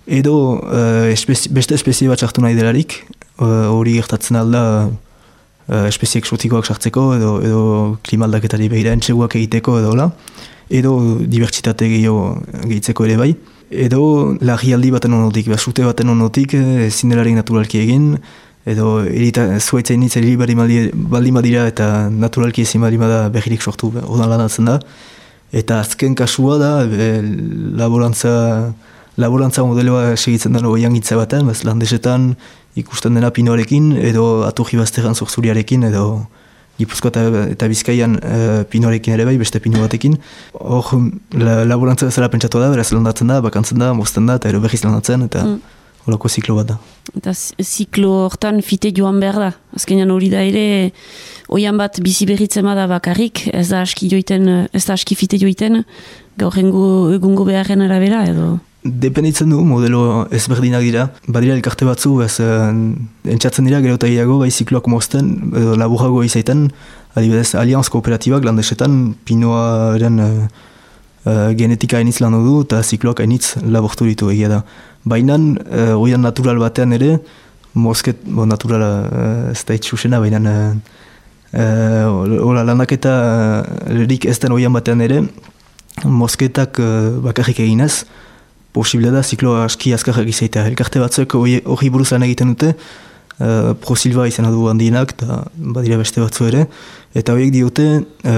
Edo, uh, espezi, beste espezie bat sartu nahi delarik, hori uh, gertatzen alda uh, espezie eksotikoak sartzeko, edo, edo klimaldaketari behira entxeguak egiteko, edo, la, edo dibertsitate gehiago gehitzeko ere bai edo lagialdi baten onotik, basute baten onotik, eh, ezin naturalki egin, edo erita zuaitzen nintzen hiri baldin badira eta naturalki ezin baldin bada behirik sortu, odan lanatzen da. Eta azken kasua da, e, laborantza, laborantza modeloa segitzen den oian gitza baten, bez landesetan ikusten dena pinoarekin, edo aturri bazteran zorzuriarekin, edo Gipuzko eta, eta Bizkaian uh, pinorekin ere bai, beste pino batekin. Hor, la, laborantza bezala pentsatu da, beraz landatzen da, bakantzen da, mozten da, eta ero behiz landatzen, eta mm. horako ziklo bat da. Eta ziklo hortan fite joan behar da. Azkenean hori da ere, oian bat bizi berritzen bada bakarrik, ez da aski joiten, ez da aski fite joiten, gaur egungo beharren arabera, edo... Dependitzen du, modelo ezberdinak dira. Badira elkarte batzu, ez, uh, entzatzen dira gero eta gehiago, bai zikloak mozten, edo laburago izaiten, adibidez, alianz kooperatibak landesetan, pinoaren uh, uh, genetika hainitz lan du eta zikloak hainitz labortu ditu egia da. Baina, uh, oian natural batean ere, mosket, bo, naturala uh, ez da itxusena, baina uh, landaketa uh, ez den oian batean ere, mosketak uh, bakarrik eginez, posible da ziklo aski azkarrak izaitea. Elkarte batzuek hori buruz lan egiten dute, uh, prosilba izan du handienak, eta badira beste batzu ere, eta horiek diote,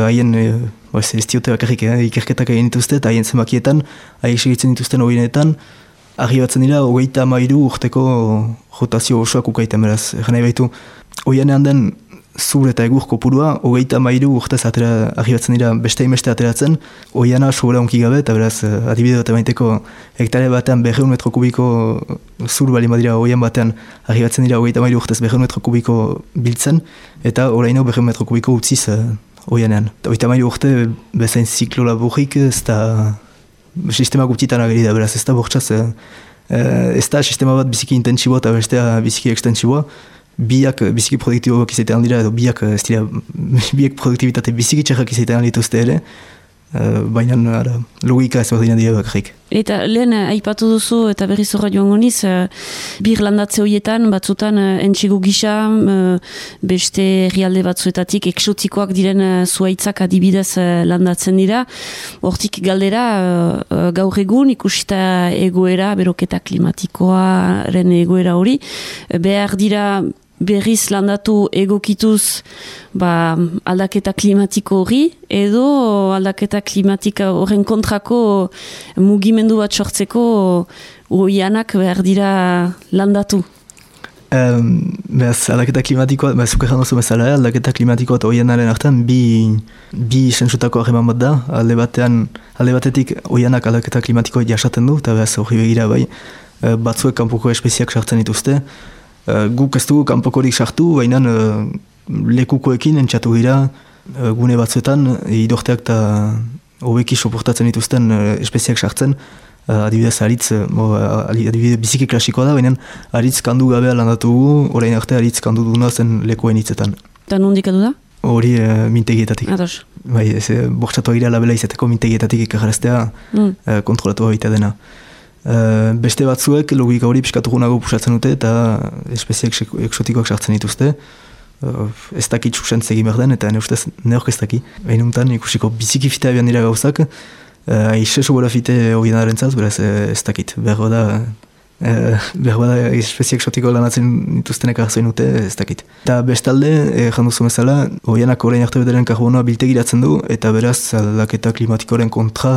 haien, uh, ez diote bakarrik, eh, ikerketak egin dituzte, eta haien zenbakietan, haiek segitzen dituzten horienetan, Arri batzen dira, hogeita mairu urteko rotazio osoak ukaiten beraz. Nahi baitu, hoianean den zur eta egur kopurua, hogeita mairu urtez atera, argi batzen dira beste imeste ateratzen, hoiana sobera onki gabe, eta beraz, eh, adibide bat emaiteko hektare batean berreun metro kubiko zur bali madira hoian batean, argi batzen dira hogeita mairu urtez berreun metro kubiko biltzen, eta oraino berreun metro kubiko utziz. Uh, hogeita mairu urte bezain ziklo laburrik, ez da sistema gutxitan ageri da, beraz, ez da bortxaz, eh, eh, ez da sistema bat biziki intentsiboa eta bestea biziki ekstentsiboa, biak biziki produktiboak izatean dira, edo biak ez dira, biak produktibitate biziki txarrak izatean dituzte ere, Uh, baina ara, logika ez berdina dira bakarrik. Eta lehen aipatu duzu eta berri zorra joan goniz, bir landatze horietan batzutan entxigu gisa beste herrialde batzuetatik eksotikoak diren zuaitzak adibidez landatzen dira. Hortik galdera gaur egun ikusita egoera, beroketa klimatikoaren egoera hori, behar dira berriz landatu egokituz ba, aldaketa klimatiko hori edo aldaketa klimatika horren kontrako mugimendu bat sortzeko uianak behar dira landatu. Um, Beaz, aldaketa klimatikoa, beaz, zuke jandozu bezala, aldaketa klimatikoa eta oianaren artean bi, bi sentsutako ahreman bat da, alde batean, alde batetik oianak aldaketa klimatikoa jasaten du, eta beaz, hori begira bai, eh, batzuek kanpoko espeziak sartzen dituzte, guk ez dugu kanpokorik sartu, baina uh, lekukoekin entxatu gira uh, gune batzuetan, idorteak eta hobeki soportatzen dituzten uh, espeziak sartzen, uh, adibidez aritz, uh, adibidez biziki klasikoa da, baina aritz kandu gabea landatu gu, orain arte aritz kandu duna zen lekuen hitzetan. Eta nondik da? Hori uh, mintegietatik. Ados. Bai, ez, bortxatu gira labela izateko mintegietatik ikajaraztea mm. uh, kontrolatu dena. Uh, beste batzuek logika hori piskatugunago pusatzen dute eta espeziak eksotikoak sartzen dituzte. Uh, ez dakit susen zegin behar den eta ne ustez neok ez daki. Behin untan ikusiko biziki fitea bian dira gauzak. Uh, Aixe sobora fite hori denaren zaz, beraz ez dakit. Berro da, uh, berro da espeziak eksotiko lanatzen dituztenek arzoin dute, ez dakit. Eta bestalde, eh, janduzu bezala, horianak horrein arte bedaren karbonoa biltegiratzen du eta beraz aldaketa klimatikoren kontra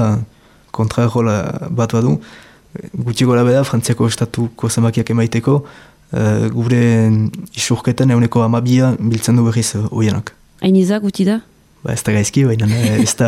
kontra bat badu gutxi gora beda, Frantziako estatuko zamakiak emaiteko, uh, gure isurketen euneko amabia biltzen du berriz uh, oienak. Hain izak gutxi da? Ba, ez da gaizki, baina eh, ez da,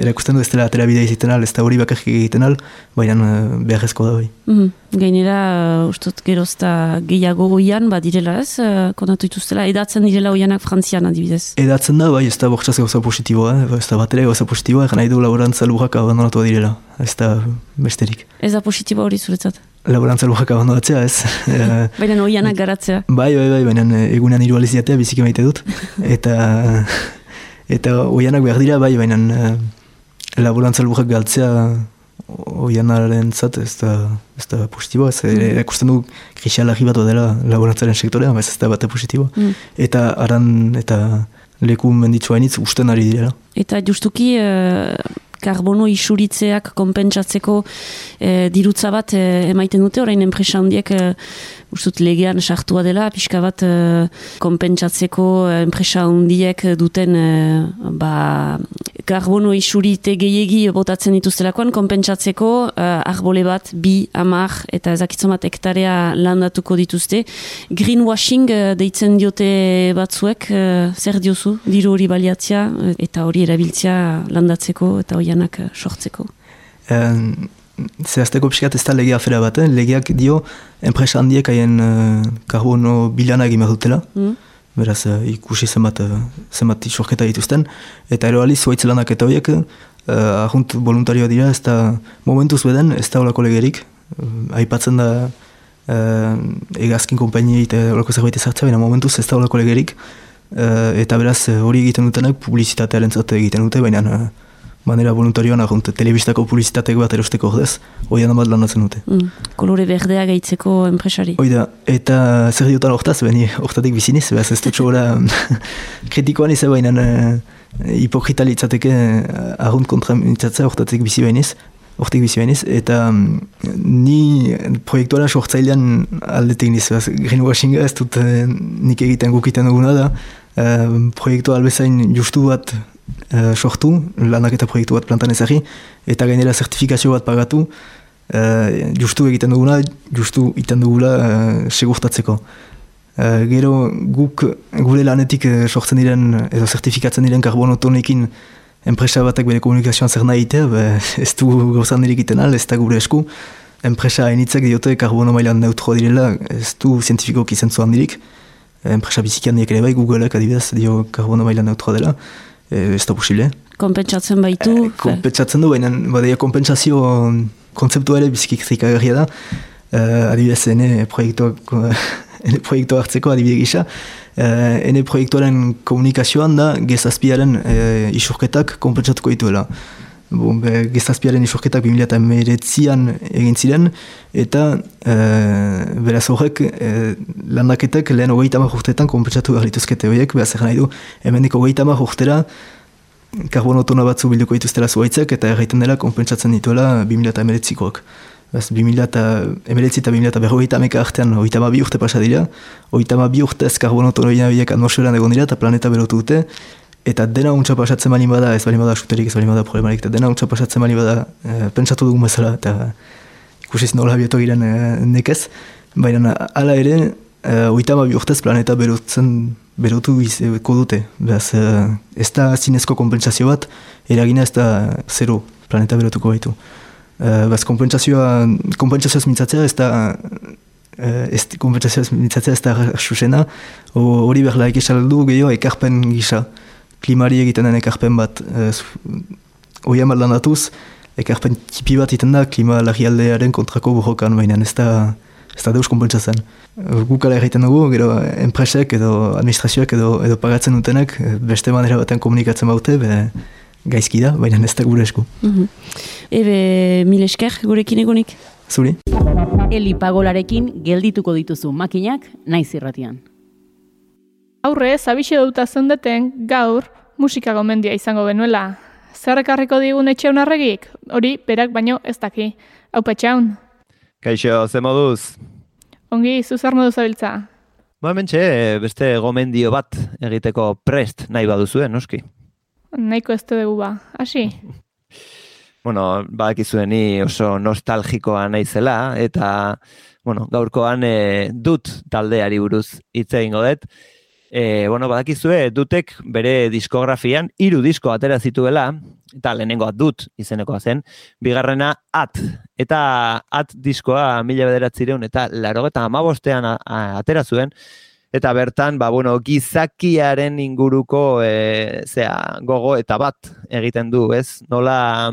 erakusten du ez dela atera bidea iziten al, ez da hori bakarrik egiten al, baina uh, beharrezko da bai. Mm Gainera, uh, ustot gerozta gehiago oian, ba direla ez, konatu ituztela, edatzen direla oianak frantzian adibidez? Edatzen da, bai, ez da bortxaz gauza positiboa, eh? ez da batera gauza positiboa, egin nahi du laborantza lujak abandonatu direla, ez da besterik. Ez da positiboa hori zuretzat? Laborantza lujak abandonatzea, ez. baina oianak garatzea? Bai, bai, bai, baina egunean hiru aliziatea biziki maite dut, eta... Eta oianak behar dira, bai, baina uh, laborantza lurrak galtzea oianaren zat, ez da, ez da positiboa, ez mm. erakusten du krisialari bat dela laborantzaren sektorea, ez da bat positiboa. Mm. Eta aran, eta leku menditsua hainitz usten ari direla. Eta justuki, uh, karbono isuritzeak konpentsatzeko e, dirutza bat e, emaiten dute, orain enpresa handiek ustut legean sartua dela, pixka bat e, konpentsatzeko enpresa handiek duten e, ba, karbono isurite gehiegi botatzen dituztelakoan, konpentsatzeko e, arbole bat, bi, amar, eta ezakitzen bat hektarea landatuko dituzte. Greenwashing e, deitzen diote batzuek, e, zer diozu, diru hori baliatzea, eta hori erabiltzea landatzeko, eta hori oianak eh, sortzeko? Um, Zehazteko pixkat ez da legea afera bat, eh? legeak dio enpresa handiek haien uh, karbono bilana egin behar dutela, mm. beraz uh, ikusi zenbat, uh, zenbat isorketa dituzten, eta ero aliz zuaitz lanak eta horiek uh, ahunt voluntarioa dira, ez da momentuz beden, ez da olako legerik, uh, aipatzen da uh, egazkin kompainia eta olako zerbait ezartza, baina momentuz ez da olako legerik, uh, eta beraz hori egiten dutenak publizitatearen zate egiten dute, baina manera voluntarioan argunt telebistako publizitateko bat erosteko ordez, oian amat lanatzen dute. Mm. Kolore berdea gaitzeko enpresari. Oida, eta zer diotan hortaz, beni hortatik biziniz, behaz ez dut gora kritikoan izan baina uh, hipokrita litzateke uh, argunt kontra mitzatzea hortatik bizi bainiz, hortik bizi bainiz, eta um, ni proiektuara sortzailean aldetik niz, greenwashinga ez dut uh, nik egiten gukiten duguna da, uh, proiektu albezain justu bat uh, sortu, lanak proiektu bat plantan ezari, eta gainera zertifikazio bat pagatu, uh, justu egiten duguna, justu egiten dugula uh, segurtatzeko. Uh, gero guk gure lanetik uh, sortzen diren, edo zertifikatzen diren karbonotonekin enpresa batek bere komunikazioan zer nahi itea, ez du gauzan egiten al, ez da gure esku. Enpresa hainitzek diote karbono mailan neutro direla, ez du zientifikoki zentzu handirik. Enpresa bizikian ere bai, Googleak adibidez dio karbono mailan neutro dela, ez da posible. Kompentsatzen baitu? E, kompentsatzen du, baina badeia kompensazio kontzeptu ere bizikik zikagarria da. E, adibidez, ene proiektuak ene proiektu hartzeko adibide gisa. Uh, ene proiektuaren komunikazioan da gezazpiaren uh, isurketak konpentsatuko dituela. Bon, gezazpiaren isurketak 2008an egin ziren, eta uh, beraz horrek uh, landaketak lehen hogeita mar urteetan konpentsatu behar dituzkete horiek, behar zer nahi du, hemen hogeita mar urtera karbonotona batzu bilduko dituztela zuaitzek, eta erraiten dela konpentsatzen dituela 2008koak. Baz, 2000 eta emeletzi eta 2000 eta berrogeita ameka artean oita bi urte pasa dira, oita bi urte ez karbonotonoina biak atmosferan egon dira eta planeta berotu dute, eta dena untsa pasatzen bali bada, ez bali bada suterik, ez bali bada problemarik, eta dena untsa pasatzen bali bada, e, pentsatu dugun bezala, eta ikusiz nola bieto giren e, nekez, baina ala ere, e, oita bi urtez planeta berotzen berotu izeko dute, Beaz, e, ez da zinezko kompensazio bat, eragina ez da zero planeta berotuko baitu. Uh, baz, kompensazioa, kompensazioa mintzatzea ez da, ez, kompensazioa mintzatzea ez da susena, hori behar laik esaldu gehiago ekarpen gisa, klimari egiten den ekarpen bat, uh, hori amal landatuz, ekarpen tipi bat iten da klima lagialdearen kontrako buhokan, baina ez da, ez da deus kompentsatzen. Uh, gukala egiten dugu, gero enpresek edo administrazioak edo, edo pagatzen dutenek, beste manera batean komunikatzen baute, be, gaizki da, baina ez da gure esku. Mm Ebe, mil esker gurekin egonik? Zuri. Eli pagolarekin geldituko dituzu makinak naiz irratian. Aurre, zabixe duta zendeten gaur musika gomendia izango benuela. Zerrekarriko digun etxe honarregik? Hori, berak baino ez daki. Hau petxaun. Kaixo, ze moduz? Ongi, zuzer moduz abiltza. Ba, mentxe, beste gomendio bat egiteko prest nahi baduzuen, noski. Naiko ez dugu ba, hasi? bueno, badakizuen ni oso nostalgikoa naizela eta bueno, gaurkoan e, dut taldeari buruz hitz egingo dut. E, bueno, badakizue dutek bere diskografian hiru disko atera zituela eta lehenengoa dut izenekoa zen, bigarrena at eta at diskoa mila bederatzireun eta laro eta amabostean atera zuen eta bertan, ba, bueno, gizakiaren inguruko e, zea, gogo eta bat egiten du, ez? Nola,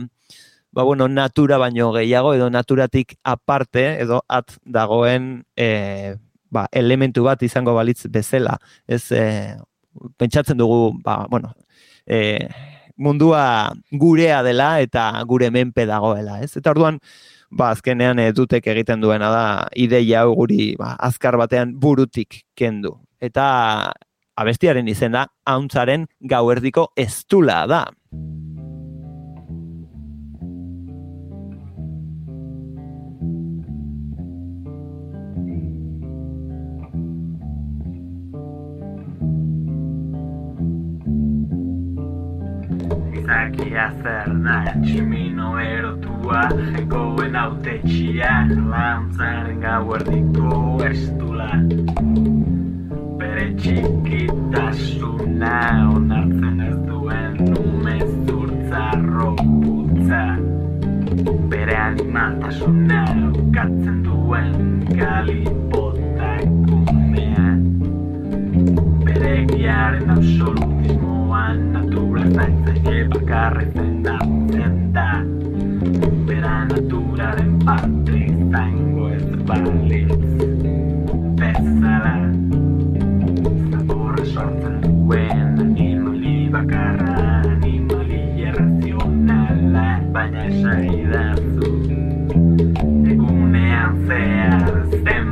ba, bueno, natura baino gehiago, edo naturatik aparte, edo at dagoen e, ba, elementu bat izango balitz bezala. Ez, e, pentsatzen dugu, ba, bueno, e, mundua gurea dela eta gure menpe dagoela, ez? Eta orduan, ba, azkenean e, dutek egiten duena da ideia guri ba, azkar batean burutik kendu. Eta abestiaren izena hauntzaren gauerdiko estula da. Zakia zer da tximino erotua Egoen haute txia Lantzaren gau erdiko estula Bere txikitasuna Onartzen ez duen nume zurtza robutza Bere animaltasuna Ukatzen duen galipotak umea triak absolutu una naturaleza que bakar esmenta pura naturaleza parte está en este barunle besala sabor sartan when the animal irracionala baja ida su go menace en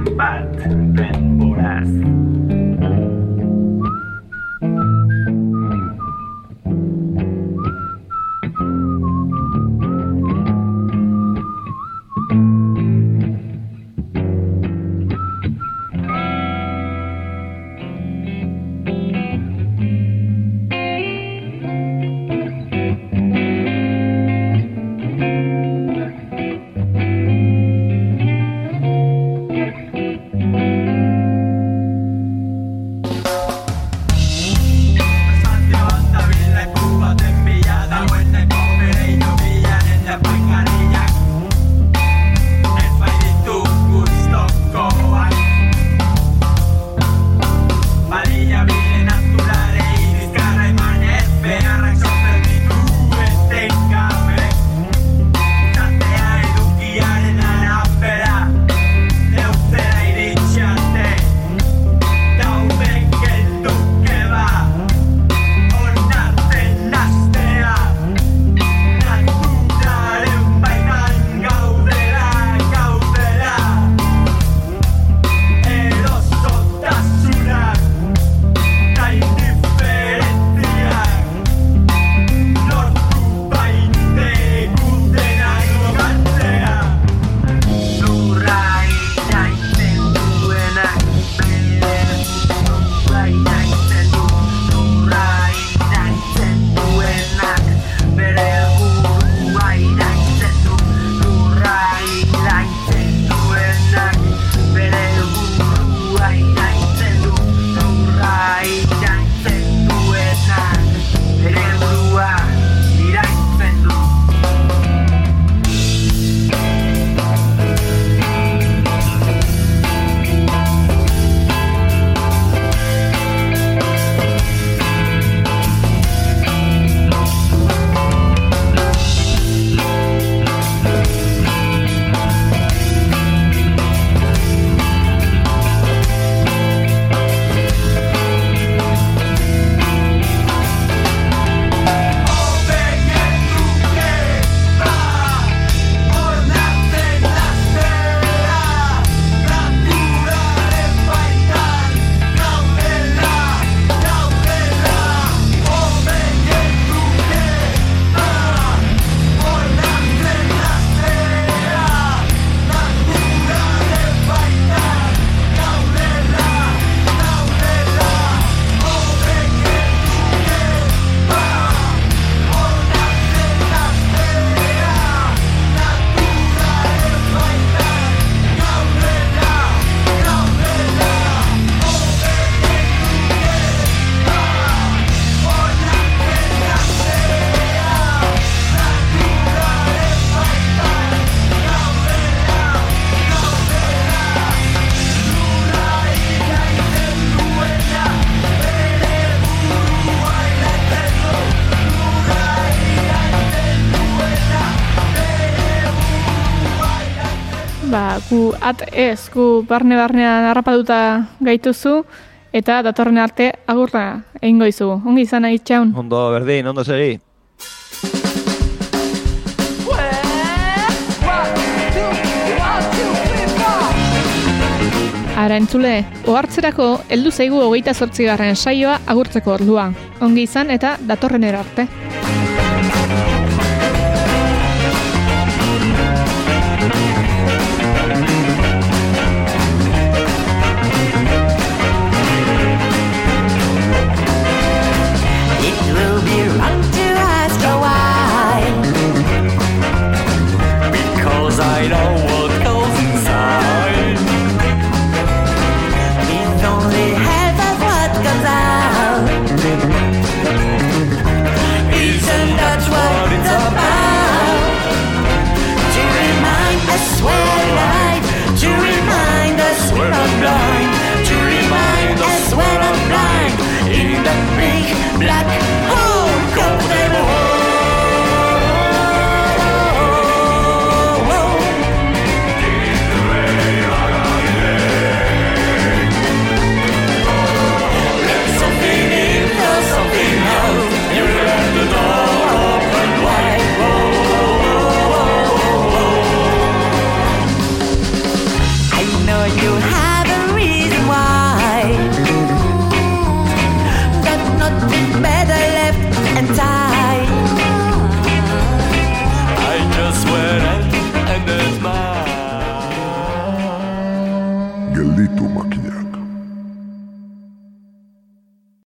bat ez gu barne-barnean harrapatuta gaituzu, eta datorren arte agurra egingo izugu. Ongi izan nahi txaun. Ondo, berdin, ondo segi. Ara entzule, ohartzerako heldu zaigu hogeita zortzigarren saioa agurtzeko ordua. Ongi izan eta datorrenera arte.